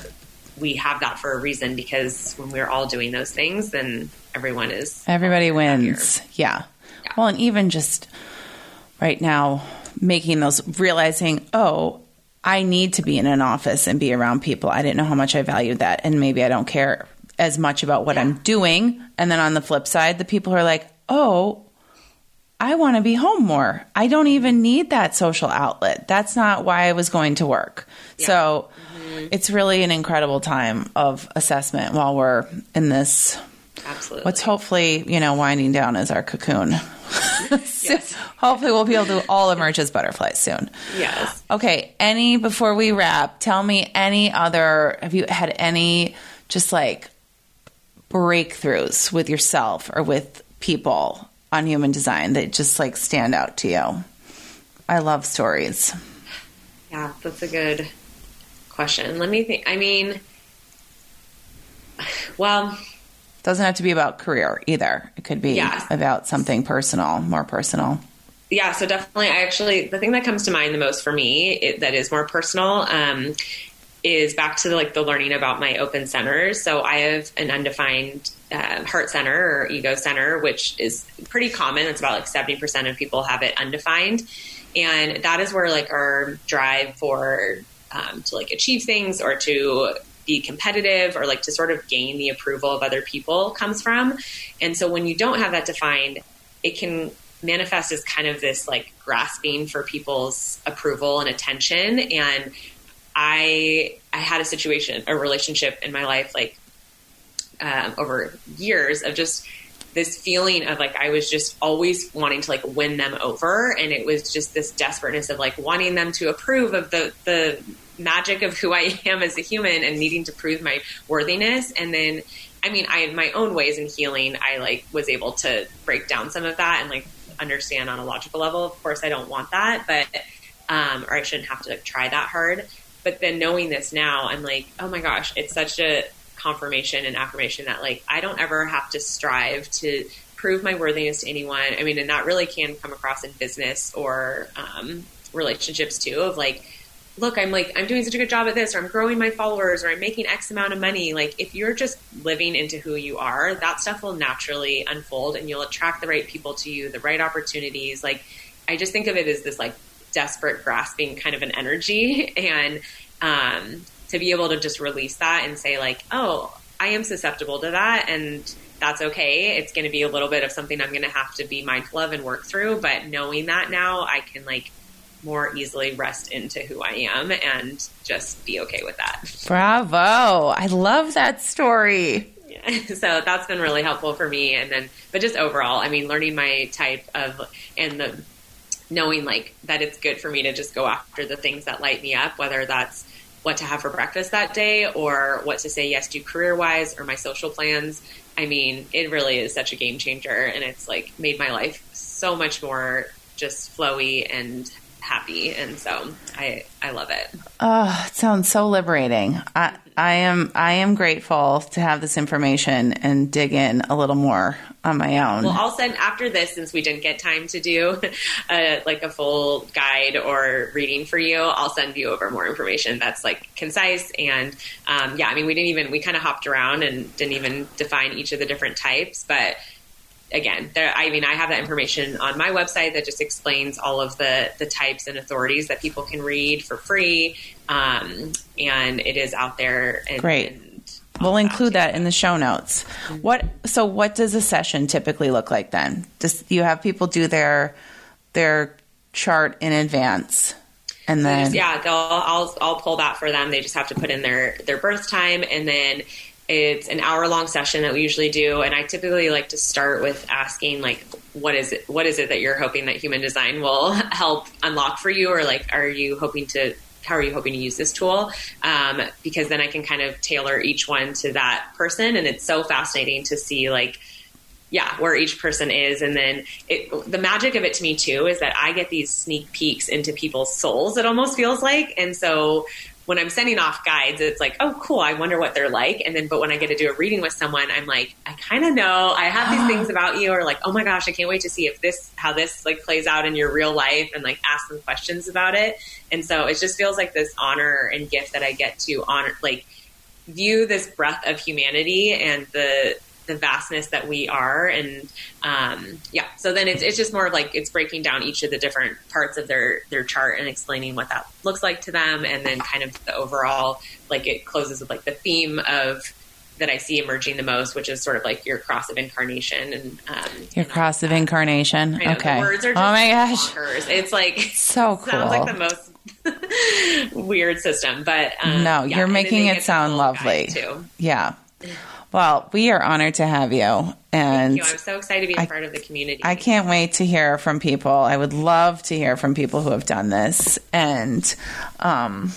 we have that for a reason because when we're all doing those things then everyone is everybody wins yeah. yeah well and even just right now making those realizing oh I need to be in an office and be around people. I didn't know how much I valued that. And maybe I don't care as much about what yeah. I'm doing. And then on the flip side, the people who are like, oh, I want to be home more. I don't even need that social outlet. That's not why I was going to work. Yeah. So mm-hmm. it's really an incredible time of assessment while we're in this. Absolutely. What's hopefully, you know, winding down as our cocoon. yes. hopefully we'll be able to all emerge as butterflies soon. Yes. Okay. Any, before we wrap, tell me any other, have you had any just like breakthroughs with yourself or with people on human design that just like stand out to you? I love stories. Yeah, that's a good question. Let me think. I mean, well, doesn't have to be about career either. It could be yeah. about something personal, more personal. Yeah, so definitely, I actually the thing that comes to mind the most for me it, that is more personal um, is back to the, like the learning about my open centers. So I have an undefined uh, heart center or ego center, which is pretty common. It's about like seventy percent of people have it undefined, and that is where like our drive for um, to like achieve things or to be competitive or like to sort of gain the approval of other people comes from. And so when you don't have that defined, it can manifest as kind of this like grasping for people's approval and attention and I I had a situation, a relationship in my life, like um, over years of just this feeling of like I was just always wanting to like win them over, and it was just this desperateness of like wanting them to approve of the the magic of who I am as a human and needing to prove my worthiness, and then. I mean, I in my own ways in healing, I like was able to break down some of that and like understand on a logical level. Of course, I don't want that, but um, or I shouldn't have to like, try that hard. But then knowing this now, I'm like, oh my gosh, it's such a confirmation and affirmation that like I don't ever have to strive to prove my worthiness to anyone. I mean, and that really can come across in business or um, relationships too. Of like, look, I'm like I'm doing such a good job at this, or I'm growing my followers, or I'm making X amount of money. Like, if you're just living into who you are, that stuff will naturally unfold, and you'll attract the right people to you, the right opportunities. Like, I just think of it as this like desperate grasping kind of an energy. And um, to be able to just release that and say like oh i am susceptible to that and that's okay. It's going to be a little bit of something i'm going to have to be mindful of and work through. But knowing that now i can like more easily rest into who i am and just be okay with that. Bravo. I love that story. Yeah so that's been really helpful for me. And then, but just overall, I mean, learning my type of and the knowing like that it's good for me to just go after the things that light me up, whether that's what to have for breakfast that day or what to say yes to career wise or my social plans. I mean, it really is such a game changer and it's like made my life so much more just flowy and happy and so I I love it. Oh, it sounds so liberating. I I am I am grateful to have this information and dig in a little more on my own. Well, I'll send after this since we didn't get time to do a, like a full guide or reading for you. I'll send you over more information that's like concise and um, yeah. I mean, we didn't even we kind of hopped around and didn't even define each of the different types, but again, there, I mean, I have that information on my website that just explains all of the the types and authorities that people can read for free, um, and it is out there. And, Great. And we'll include that in the show notes. What so what does a session typically look like then? Does you have people do their their chart in advance? And So then just, yeah, they'll, I'll I'll pull that for them. They just have to put in their their birth time, and then it's an hour long session that we usually do. And I typically like to start with asking like, what is it? What is it that you're hoping that human design will help unlock for you, or like, are you hoping to? How are you hoping to use this tool? Um, because then I can kind of tailor each one to that person, and it's so fascinating to see like yeah, where each person is. And then it, the magic of it to me too is that I get these sneak peeks into people's souls, it almost feels like. And so when I'm sending off guides, it's like, oh, cool, I wonder what they're like. And then, but when I get to do a reading with someone, I'm like, I kind of know, I have these things about you, or like, oh my gosh, I can't wait to see if this, how this like plays out in your real life and like ask them questions about it. And so it just feels like this honor and gift that I get to honor, like, view this breadth of humanity and the the vastness that we are and um, yeah so then it's, it's just more of like it's breaking down each of the different parts of their their chart and explaining what that looks like to them and then kind of the overall like it closes with like the theme of that I see emerging the most, which is sort of like your cross of incarnation and um, your and cross of incarnation. Know, okay. words are oh my gosh. bonkers. It's like So cool. sounds like the most weird system, but um, No, yeah, you're making it sound lovely. too. Yeah. Well, we are honored to have you. And Thank you. I'm so excited to be a I- part of the community. I can't wait to hear from people. I would love to hear from people who have done this and um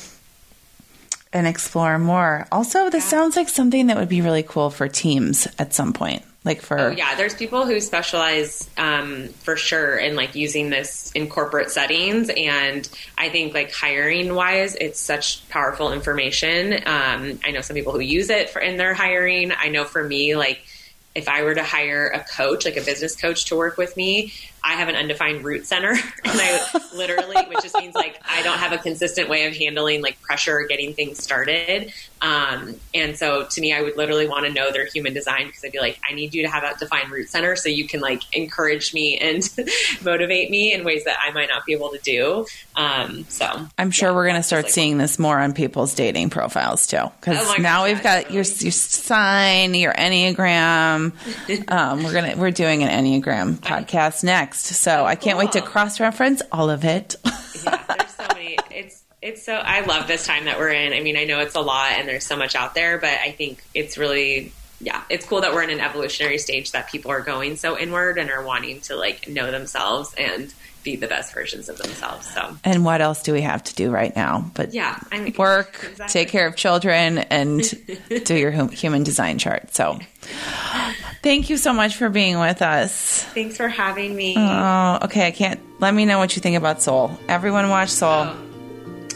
and explore more. Also, this sounds like something that would be really cool for teams at some point. Like for Oh, yeah, there's people who specialize um, for sure in like using this in corporate settings, and I think like hiring wise, it's such powerful information. Um, I know some people who use it for in their hiring. I know for me, like if I were to hire a coach, like a business coach, to work with me, I have an undefined root center, and I literally, which just means like I don't have a consistent way of handling like pressure or getting things started. Um, and so to me, I would literally want to know their human design because I'd be like, I need you to have that defined root center so you can like encourage me and motivate me in ways that I might not be able to do. Um, so I'm sure yeah, we're going to start like, seeing this more on people's dating profiles too. Because Oh now gosh, we've got your, your sign, your enneagram. um, we're gonna we're doing an enneagram podcast next, so I can't wait to cross reference all of it. yeah, there's so many. It's it's so I love this time that we're in. I mean, I know it's a lot and there's so much out there, but I think it's really yeah, it's cool that we're in an evolutionary stage that people are going so inward and are wanting to like know themselves and be the best versions of themselves. So and what else do we have to do right now? But yeah, I mean, work, exactly. take care of children, and do your human design chart. So, thank you so much for being with us. Thanks for having me. Oh, okay. I can't. Let me know what you think about Soul. Everyone, watch Soul. Oh,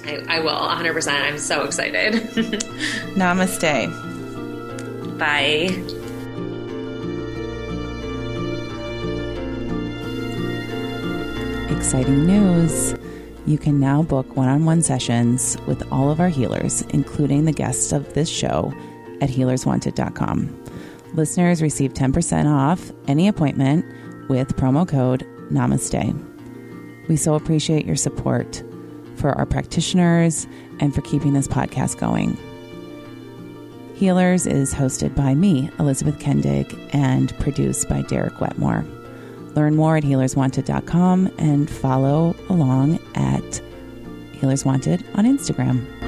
I, I will 100%. I'm so excited. Namaste. Bye. Exciting news! You can now book one on one sessions with all of our healers, including the guests of this show, at healerswanted.com. Listeners receive 10% off any appointment with promo code NAMASTE. We so appreciate your support for our practitioners and for keeping this podcast going. Healers is hosted by me, Elizabeth Kendig, and produced by Derek Wetmore. Learn more at healerswanted.com and follow along at Healers Wanted on Instagram.